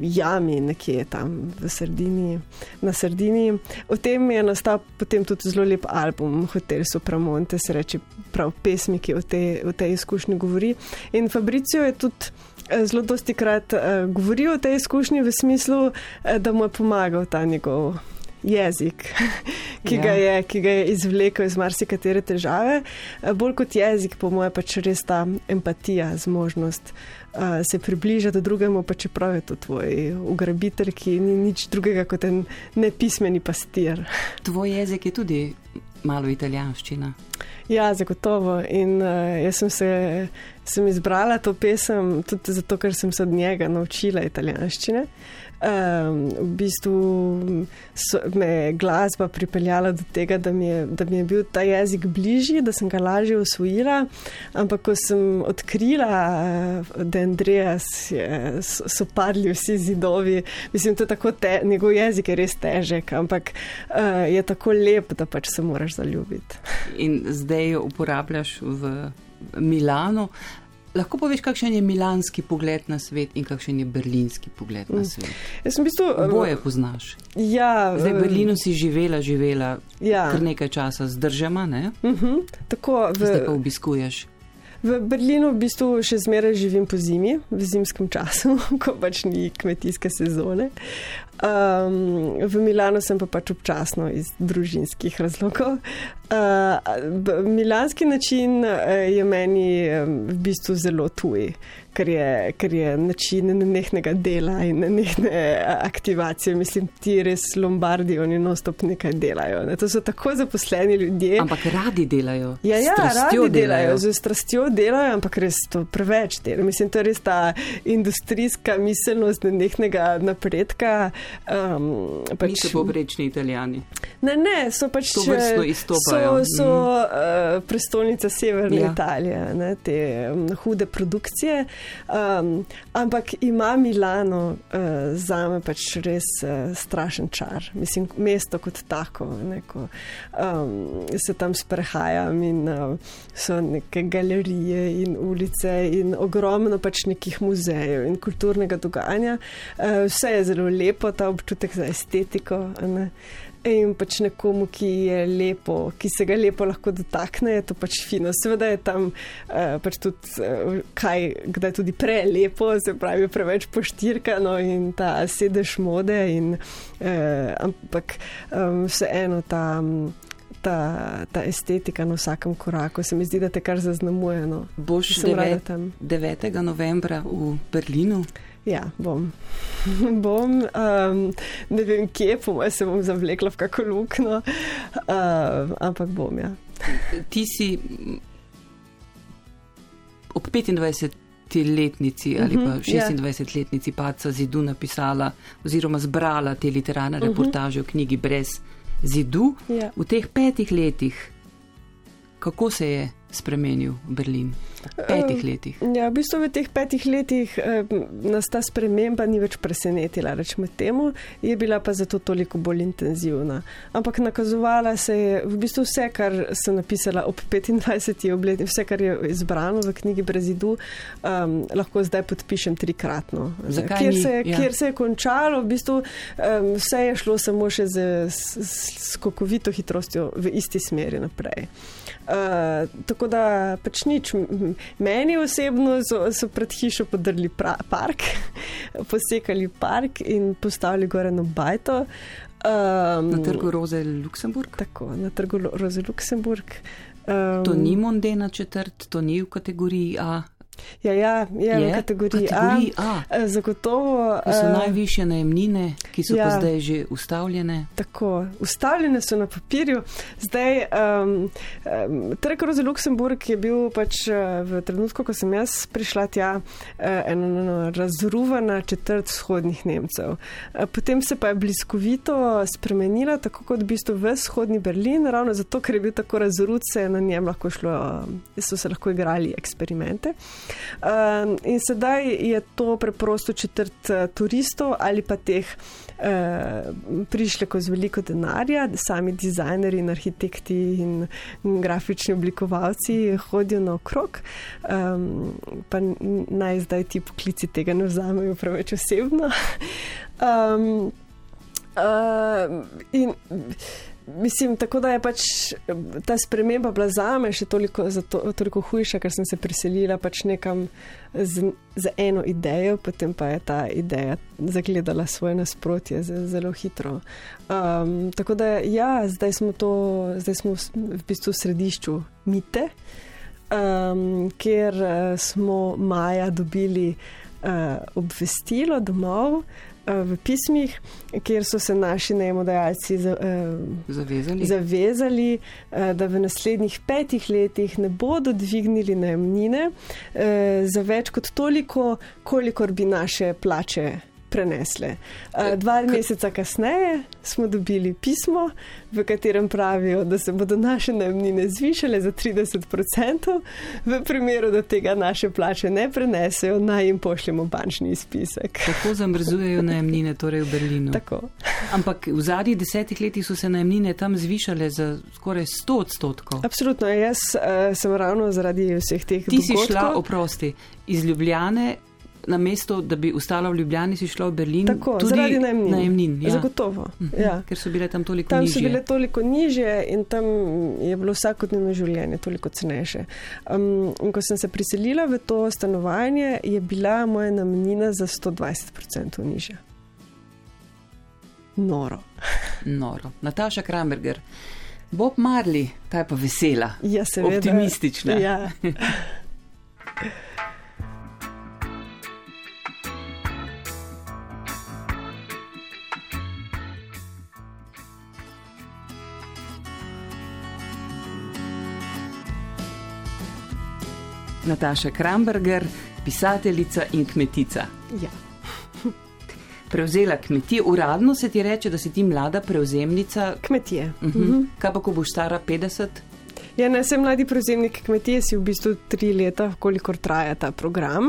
jami, nekje tam v Sardini, na Sardini. O tem je nastal potem tudi zelo lep album, Hotel Sopramonte, se reče prav pesmi, ki o tej, o tej izkušnji govori. In Fabricio je tudi zelo dosti krat uh, govori o tej izkušnji v smislu, uh, da mu je pomagal ta njegov jezik, <laughs> ki, ja. ga je, ki ga je izvlekel iz marsikatere težave. Uh, bolj kot jezik, po mojem, pač res ta empatija, zmožnost uh, se približati drugemu, pa čeprav je to tvoj ugrabitelj, ki ni nič drugega kot en nepismeni pastir. <laughs> Tvoj jezik je tudi malo italijanščina. Ja, zagotovo. In uh, jaz sem se sem izbrala to pesem tudi zato, ker sem se od njega naučila italijanščine. Um, v bistvu so, me je glasba pripeljala do tega, da mi, je, da mi je bil ta jezik bližji, da sem ga lažje usvojila. Ampak, ko sem odkrila, da Andreas, je, so, padli vsi zidovi, mislim, da je te, njegov jezik je res težek, ampak uh, je tako lep, da pač se moraš zaljubiti. In zdaj jo uporabljaš v Milano. Lahko poveš, kakšen je milanski pogled na svet in kakšen je berlinski pogled na mm. svet? Jaz sem v bistvu. Oboje poznaš. Ja, Zdaj v Berlinu si živela, živela ja. kar nekaj časa zdržama, ne? Uh mhm, -huh, tako, v... Zdaj pa obiskuješ. V Berlinu v bistvu še zmeraj živim po zimi, v zimskem času, <laughs> ko pač ni kmetijske sezone. Um, v Milano sem pa pač občasno iz družinskih razlogov. Uh, milanski način uh, je meni um, v bistvu zelo tuj ker je, ker je način nehnega dela in nehne aktivacije. Mislim, ti res Lombardi, oni non-stop nekaj delajo. Ne? To so tako zaposleni ljudje. Ampak radi delajo. Ja, ja radi delajo, delajo. z strastjo delajo, ampak res to preveč dela. Mislim, to je res ta industrijska miselnost nehnega napredka. Um, pač, Niso poprečni italijani. Ne, ne, so pač to vrstno izstopajo. So, so mm. uh, prestolnica Severne ja. Italije, ne, te um, hude produkcije. Um, ampak ima Milano uh, za me pač res uh, strašen čar. Mislim, mesto kot tako, neko, um, se tam sprehajam in uh, so neke galerije in ulice in ogromno pač nekih muzejev in kulturnega dogajanja. Uh, vse je zelo lepo, ta občutek za estetiko. Ne. In pač nekomu, ki je lepo, ki se ga lepo lahko dotakne, je to pač fino. Seveda je tam uh, pač tudi, uh, kaj, kdaj tudi prelepo, se pravi, preveč poštirkano in ta sedež mode. In, uh, ampak um, vseeno ta. Ta, ta estetika na vsakem koraku se mi zdi, da te kar zaznamuje. No. Boš 9. 9. novembra v Berlinu. Ja, bom. <laughs> bom um, ne vem, kje, po mojem, se bom zavlekla v kako luknjo, uh, ampak bom. Ja. Ti si ob 25-letnici ali pa 26-letnici mhm, ja. Paca zidu napisala oziroma zbrala te literarne mhm. reportaže v knjigi Brez zidu. Ja. V teh petih letih, kako se je spremenil Berlin? Petih letih. Ja, v bistvu v teh petih letih nas ta sprememba ni več presenetila, rečemo temu, je bila pa zato toliko bolj intenzivna. Ampak nakazovala se je v bistvu vse, kar sem napisala ob 25. obletnici, vse, kar je izbrano v knjigi Brezidu, um, lahko zdaj podpišem trikratno. Kjer se, ja. kjer se je končalo, v bistvu um, vse je šlo samo še z, z skokovito hitrostjo v isti smeri naprej. Uh, tako da pač nič. Meni osebno so, so pred hišo podrli pra, park, <laughs> posekali park in postavili gore na bajto. Um, na trgu Roze Luksemburg? Tako, na trgu Roze Luksemburg. Um, to ni mondena četrt, to ni v kategoriji A. Ja, ja, ja je v kategoriji, kategoriji A. A. Eh, zagotovo. To so uh, najvišje najemnine, ki so ja, pa zdaj že ustavljene. Tako, ustavljene so na papirju. Zdaj, um, um, Trek Rozi Luksemburg je bil pač uh, v trenutku, ko sem jaz prišla tja, ena razruvana četrt vzhodnih Nemcev. Potem se pa je bliskovito spremenila, tako kot v bistvu v vzhodni Berlin, ravno zato, ker je bil tako razrut, se je na njem lahko šlo, so se lahko igrali eksperimente. Um, in sedaj je to preprosto četrt uh, turistov ali pa teh uh, prišlekov z veliko denarja, sami dizajnerji in arhitekti in, grafični oblikovalci hodijo naokrog. Um, pa naj zdaj ti poklici tega ne vzamejo preveč osebno. um, <laughs> uh, in, mislim, tako da je pač ta sprememba bila za me še toliko, to, toliko hujša, ker sem se priselila pač nekam z, z eno idejo, potem pa je ta ideja zagledala svoje nasprotje zelo hitro. Um, tako da ja, zdaj smo, to, zdaj smo v bistvu v središču mite, um, kjer uh, smo maja dobili uh, obvestilo domov. Eh, v pismih, kjer so se naši najemodajalci eh, zavezali, zavezali eh, da v naslednjih petih letih ne bodo dvignili najemnine za več kot toliko, kolikor bi naše plače prenesle. Uh, dva meseca kasneje smo dobili pismo, v katerem pravijo, da se bodo naše najemnine zvišale za 30%, v primeru, da tega naše plače ne prenesejo, naj jim pošljemo bančni izpisek. Tako zamrzujejo najemnine, torej v Berlinu. Tako. Ampak v zadnjih desetih letih so se najemnine tam zvišale za skoraj 100 odstotkov. Absolutno, jaz uh, sem ravno zaradi vseh teh. Ti dogodkov, si šla, oprosti, iz Ljubljane na mesto, da bi ostala v Ljubljani, si šla v Berlin. Tako, zaradi najemnin. najemnin ja. Zagotovo. -huh, ja. Ker so bile tam toliko tam nižje. Tam so bile toliko nižje in tam je bilo vsakodnevno življenje toliko cenejše. Um, ko sem se priselila v to stanovanje, je bila moja najemnina za 120% nižja. Noro. <laughs> Noro. Nataša Kramberger. Bob Marley, ta je pa vesela. Ja, seveda. Optimistična. Ja. <laughs> Nataša Kramberger, pisateljica in kmetica. Ja. Prevzela kmetije, uradno se ti reče, da si ti mlada prevzemnica kmetije. Uh -huh. Uh -huh. Kaj pa, ko boš stara 50? Ja, ne sem mladi prevzemnik kmetije, si v bistvu tri leta, kolikor traja ta program.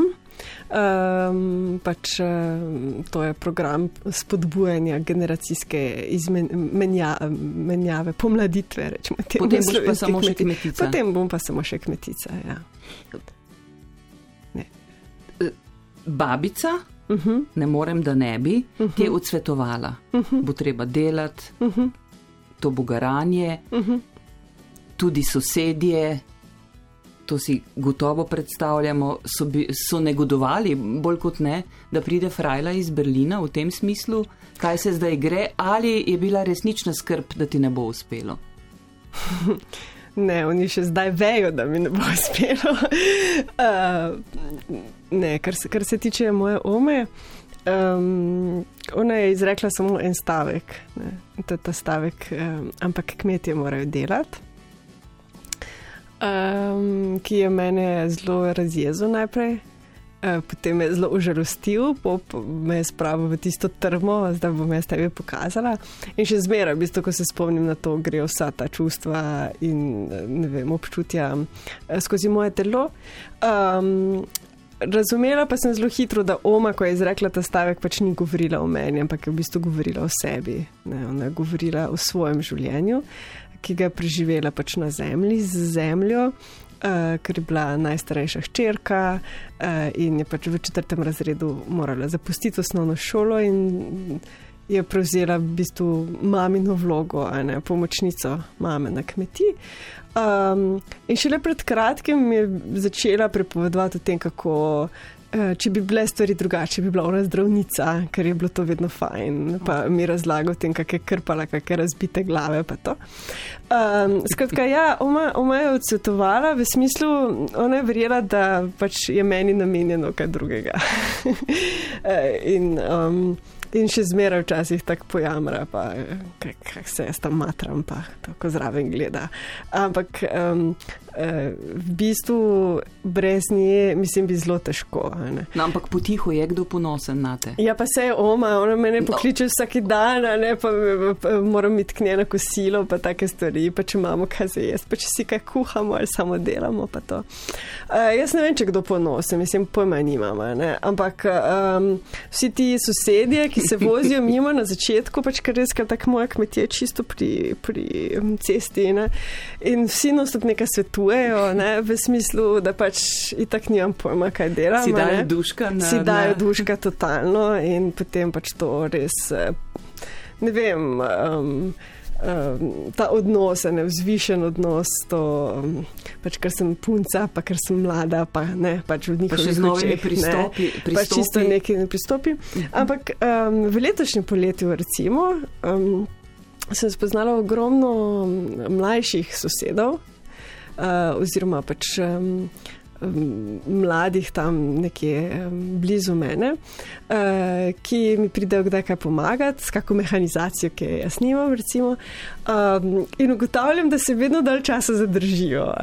Um, pač, um, to je program spodbujanja generacijske izmenjave, menja, pomladitve. Rečemo, Potem boš pa samo kmeti. še kmetica. Potem bom pa samo še kmetica. Ja. Babica, uh -huh. ne morem, da ne bi, uh -huh. ti je odsvetovala, uh -huh. bo treba delati, uh -huh. to bo garanje, uh -huh. tudi sosedje to si gotovo predstavljamo, so, bi, so negodovali, bolj kot ne, da pride Frajla iz Berlina v tem smislu, kaj se zdaj gre, ali je bila resnična skrb, da ti ne bo uspelo. <laughs> Ne, oni še zdaj vejo, da mi ne bo <laughs> uspelo. Uh, ne, kar se, kar se tiče moje ome, um, ona je izrekla samo en stavek. Ne, to je ta stavek, um, ampak kmetje morajo delati um, ki je mene zelo razjezil najprej. Uh, potem me je zelo užalostil, me je spravil v tisto trmo, zdaj bom jaz tebi pokazala. In še zmeraj, v bistvu, ko se spomnim na to, gre vsa ta čustva in vem, občutja uh, skozi moje telo. Um, razumela pa sem zelo hitro, da Oma, ko je izrekla ta stavek, pač ni govorila o meni, ampak je v bistvu govorila o sebi. Ne, ona je govorila o svojem življenju. Ki ga je preživela pač na zemlji, z zemljo, uh, ker je bila najstarejša hčerka uh, in je pač v četrtem razredu morala zapustiti osnovno šolo in je prevzela v bistvu mamino vlogo, ne pomočnico mame na kmetiji. Um, in šele pred kratkim je začela prepovedovati o tem, kako če bi bile stvari drugače, bi bila ona zdravnica, ker je bilo to vedno fajn. Pa mi razlaga o tem, kako je krpala, kako je razbite glave. Um, skratka, ja, oma, oma je odsvetovala v smislu, ona je verjela, da pač je meni namenjeno kaj drugega. <laughs> Eh, in, um, in še zmeraj včasih tako pojamra, pa kako kak se jaz tam matram, pa tako zraven gleda. Ampak. Um, v bistvu brez nje, mislim, bi zelo težko. No, ampak potiho je kdo ponosen na te. Ja, pa se je oma, ona me ne no. pokliče no. vsak dan, ne, pa, pa, pa moram iti k njej na kosilo, pa take stvari, pa če imamo kaj za jesti, pa če si kaj kuhamo ali samo delamo. Uh, jaz ne vem, če kdo ponosen, mislim, pojma nimam. Ampak um, vsi ti sosedje, ki se vozijo <laughs> mimo na začetku, pač kar res, ker tako moja kmetija čisto pri, pri cesti ne, in vsi nos nekaj svetu delujejo, ne, v smislu, da pač itak nimam pojma, kaj delam. Si dajo duška na. Si dajo duška totalno in potem pač to res, eh, ne vem. Um, um, ta odnos, ne vzvišen odnos, to, um, pač, ker sem punca, pa ker sem mlada, pa ne, pač v njihovih očeh pristopi. Ne, pač čisto neki ne pristopi. Mhm. Ampak um, v letošnjem poletju, recimo, um, sem spoznala ogromno mlajših sosedov, uh, oziroma pač. Um, mladih tam nekje blizu mene, eh, ki mi pridejo kdaj kaj pomagati, s kakšno mehanizacijo, ki jo jaz nimam. Recimo, in ugotavljam, da se vedno dalj časa zadržijo.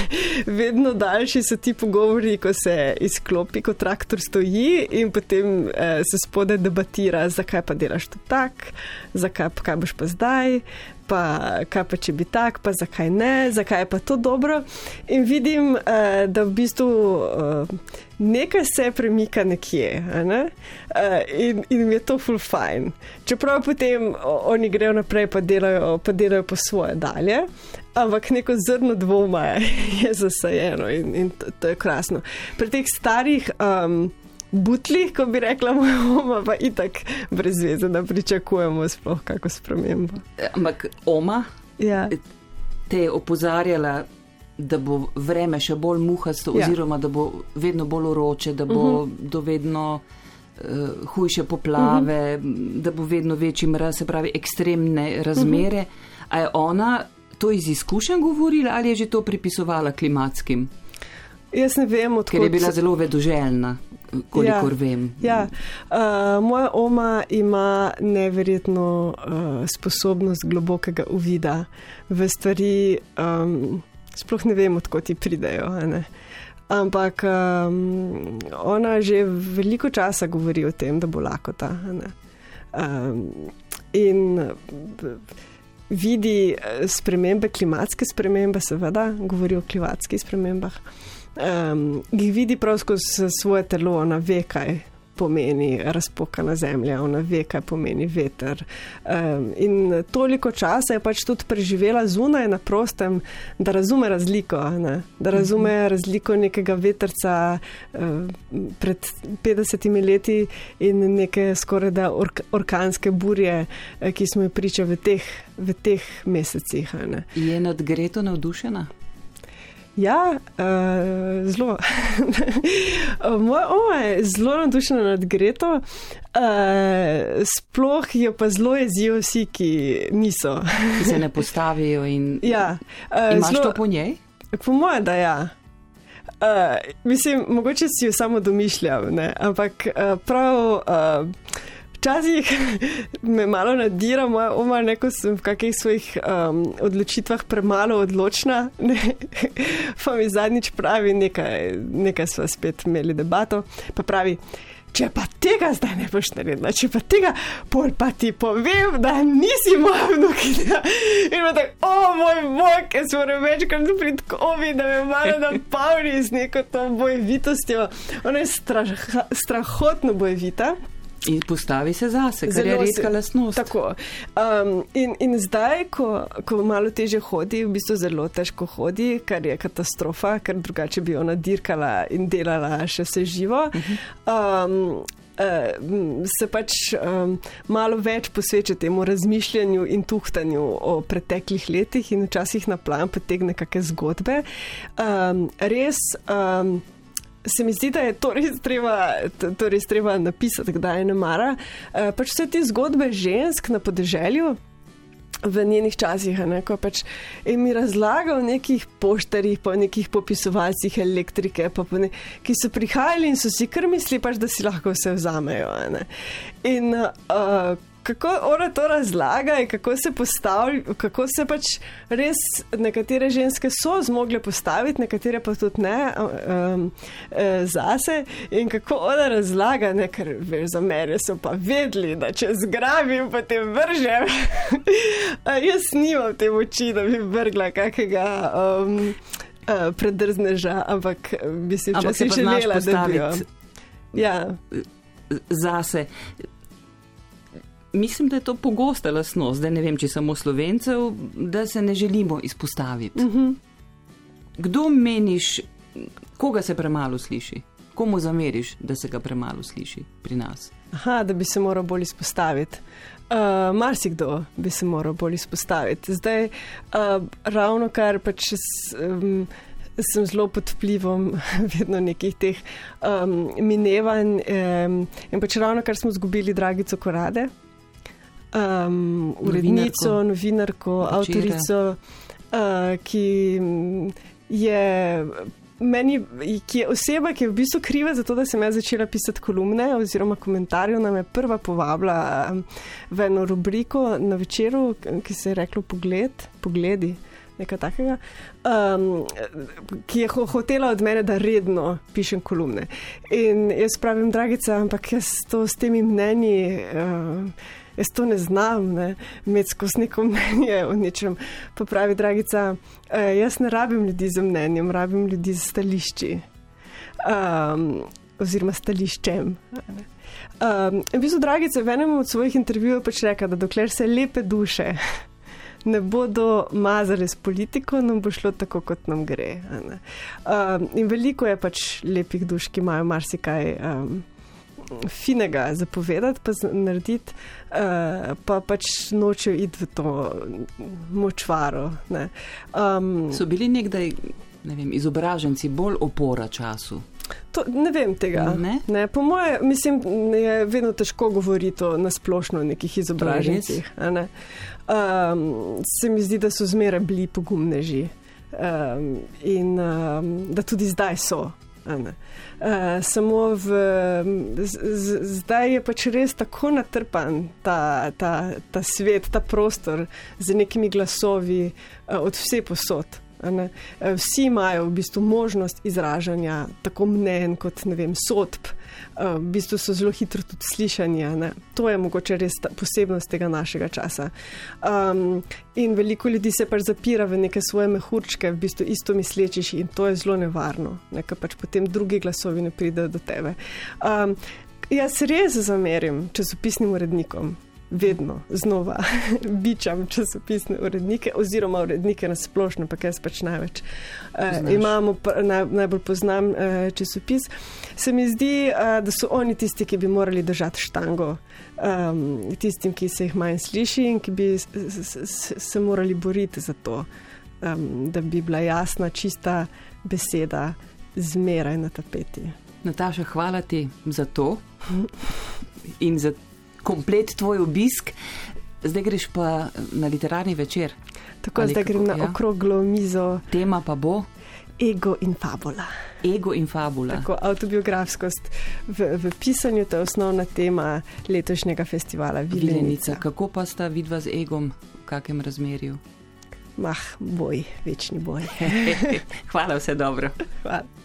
<laughs> Vedno daljši so ti pogovori, ko se izklopi, ko traktor stoji in potem eh, se spode debatira, zakaj pa delaš to tako, zakaj pa boš pa zdaj pa kaj pa če bi tak, pa zakaj ne, zakaj je pa to dobro. In vidim, uh, da v bistvu uh, nekaj se premika nekje ne? uh, in, in je to full fine. Čeprav potem oni grejo naprej, pa delajo, pa delajo po svoje dalje. Ampak neko zrno dvoma je, <laughs> je zasajeno in, in to, to je krasno. Pri teh starih um, butli, ko bi rekla moja oma, pa itak brez veze, da pričakujemo sploh kako spremembo. Ampak oma ja. te je opozarjala, da bo vreme še bolj muhasto, ja. oziroma da bo vedno bolj uroče, da bo uh mhm. -huh. do vedno uh, hujše poplave, uh mhm. -huh. da bo vedno večji mraz, se pravi ekstremne razmere. Uh -huh. A je ona to iz izkušenj govorila ali je že to pripisovala klimatskim? Jaz ne vem, odkud. Ker je bila zelo vedoželjna kolikor ja, vem. Ja. Uh, moja oma ima neverjetno uh, sposobnost globokega uvida v stvari, um, sploh ne vem, odkot ti pridejo. Ampak um, ona že veliko časa govori o tem, da bo lakota. Um, in vidi spremembe, klimatske spremembe, seveda, govori o klimatskih spremembah um, jih vidi prav skozi svoje telo, ona ve, kaj pomeni razpokana zemlja, ona ve, kaj pomeni veter. Um, in toliko časa je pač tudi preživela zunaj na prostem, da razume razliko, ne? da razume mhm. razliko nekega veterca um, pred 50 leti in neke skoraj da ork orkanske burje, eh, ki smo jih priča v teh, v teh mesecih. Je nad Greto navdušena? Ja, uh, zelo. <laughs> Moja oma je zelo navdušena nad Greto, uh, sploh jo pa zelo jezijo vsi, ki niso. Ki se ne postavijo in <laughs> ja, uh, imaš zlo, to po njej? Po mojem, da ja. Uh, mislim, mogoče si jo samo domišljam, ne? ampak uh, prav. Uh, Včasih <laughs> me malo nadira, moja oma, neko sem v kakih svojih um, odločitvah premalo odločna. Ne? <laughs> Pa mi zadnjič pravi, nekaj, nekaj smo spet imeli debato, pa pravi. Če pa tega zdaj ne boš naredila, če pa tega, pol pa ti povem, da nisi moja vnukinja. In tako, o moj bog, jaz moram večkrat priti kovi, da me malo <laughs> napavni z neko to bojevitostjo. Ona je strah, strahotno bojevita. In postavi se zase, kar Zelo je redka lasnost. Tako. Um, in, in zdaj, ko, ko malo teže hodi, v bistvu zelo težko hodi, kar je katastrofa, ker drugače bi ona dirkala in delala še vse živo. Um, Uh, se pač um, malo več posveča temu razmišljanju in tuhtanju o preteklih letih, in včasih na plan potegne kakšne zgodbe. Um, res. Um, se mi zdi, da je to res treba, to res treba napisati, kdaj je ne mara. Uh, pač vse te zgodbe žensk na podeželju. V njenih časih, ne, ko pač je mi razlagal o nekih poštarjih, po nekih popisovalcih elektrike, ne, ki so prihajali in so si kar mislili, pač, da si lahko vse vzamejo. Ne. In uh, kako ona to razlaga in kako se postavlja, kako se pač res nekatere ženske so zmogle postaviti, nekatere pa tudi ne um, zase. In kako ona razlaga, ne, ker veš, za mene so pa vedeli, da če zgrabim, potem vržem. <laughs> jaz nimam te moči, da bi vrgla kakega. Um, Predrzneža, ampak bi si včasih želela, da bi jo. Ja. Zase mislim, da je to pogosta lasnost, da ne vem, če samo slovencev, da se ne želimo izpostaviti. Uh mhm. -huh. Kdo meniš, koga se premalo sliši? Komu zameriš, da se ga premalo sliši pri nas? Aha, da bi se moral bolj izpostaviti. Uh, Marsikdo bi se moral bolj izpostaviti. Zdaj, uh, ravno kar pač um, sem zelo pod vplivom <laughs> vedno nekih teh um, minevanj um, in pač ravno kar smo izgubili Dragico Korade, um, urednico, novinarko, avtorico, uh, ki je meni, ki je oseba, ki je v bistvu kriva za to, da sem jaz začela pisati kolumne oziroma komentarje, nam je prva povabila v eno rubriko na večeru, ki se je reklo Pogled, Pogledi. Nekaj takega, um, ki je ho hotela od mene, da redno pišem kolumne. In jaz pravim, dragica, ampak jaz to s temi mnenji. Uh, jaz to ne znam, ne, imeti skozi neko mnenje o ničem. Pa pravi, dragica, uh, jaz ne rabim ljudi z mnenjem, rabim ljudi z stališči. Um, oziroma stališčem. Um, v bistvu, dragice, v enem od svojih intervjujev pač reka, da dokler se lepe duše ne bodo mazali s politiko, nam bo šlo tako, kot nam gre. Um, in veliko je pač lepih duš, ki imajo marsikaj. Um, finega zapovedati, pa narediti, uh, pa pač nočejo iti v to močvaro. Um, so bili nekdaj ne vem, izobraženci bolj opora času? To, ne vem tega. Ne? Ne, po mojem, mislim, je vedno težko govoriti na splošno o nekih izobražencih. Ne? Um, se mi zdi, da so zmeraj bili pogumneži um, in um, da tudi zdaj so. Uh, samo v, z, z, zdaj je pač res tako natrpan ta, ta, ta svet, ta prostor z nekimi glasovi uh, od vse posod. Eh, vsi imajo v bistvu možnost izražanja tako mnen kot vem, sodb, v bistvu so zelo hitro tudi slišanja. To je mogoče res ta, posebnost tega našega časa. Um, in veliko ljudi se pač zapira v neke svoje mehurčke, v bistvu isto mislečiš in to je zelo nevarno, ne? ker pač potem drugi glasovi ne pridejo do tebe. Um, jaz res zamerim časopisnim urednikom vedno znova <laughs> bičam časopisne urednike, oziroma urednike na splošno, pa jaz pač največ uh, imamo, naj, najbolj poznam uh, časopis. Se mi zdi, uh, da so oni tisti, ki bi morali držati štango um, tistim, ki se jih manj sliši in ki bi se morali boriti za to, um, da bi bila jasna, čista beseda zmeraj na tapeti. Nataša, hvala ti za to in za to komplet tvoj obisk, zdaj greš pa na literarni večer. Tako, zdaj grem na ja? okroglo mizo. Tema pa bo. Ego in fabula. Ego in fabula. Tako, autobiografskost v, v pisanju je osnovna tema letošnjega festivala Vilenica. Vilenica. Kako pa sta vidva z egom, v kakem razmerju? Mah, boj, večni boj. <laughs> Hvala, vse dobro. Hvala.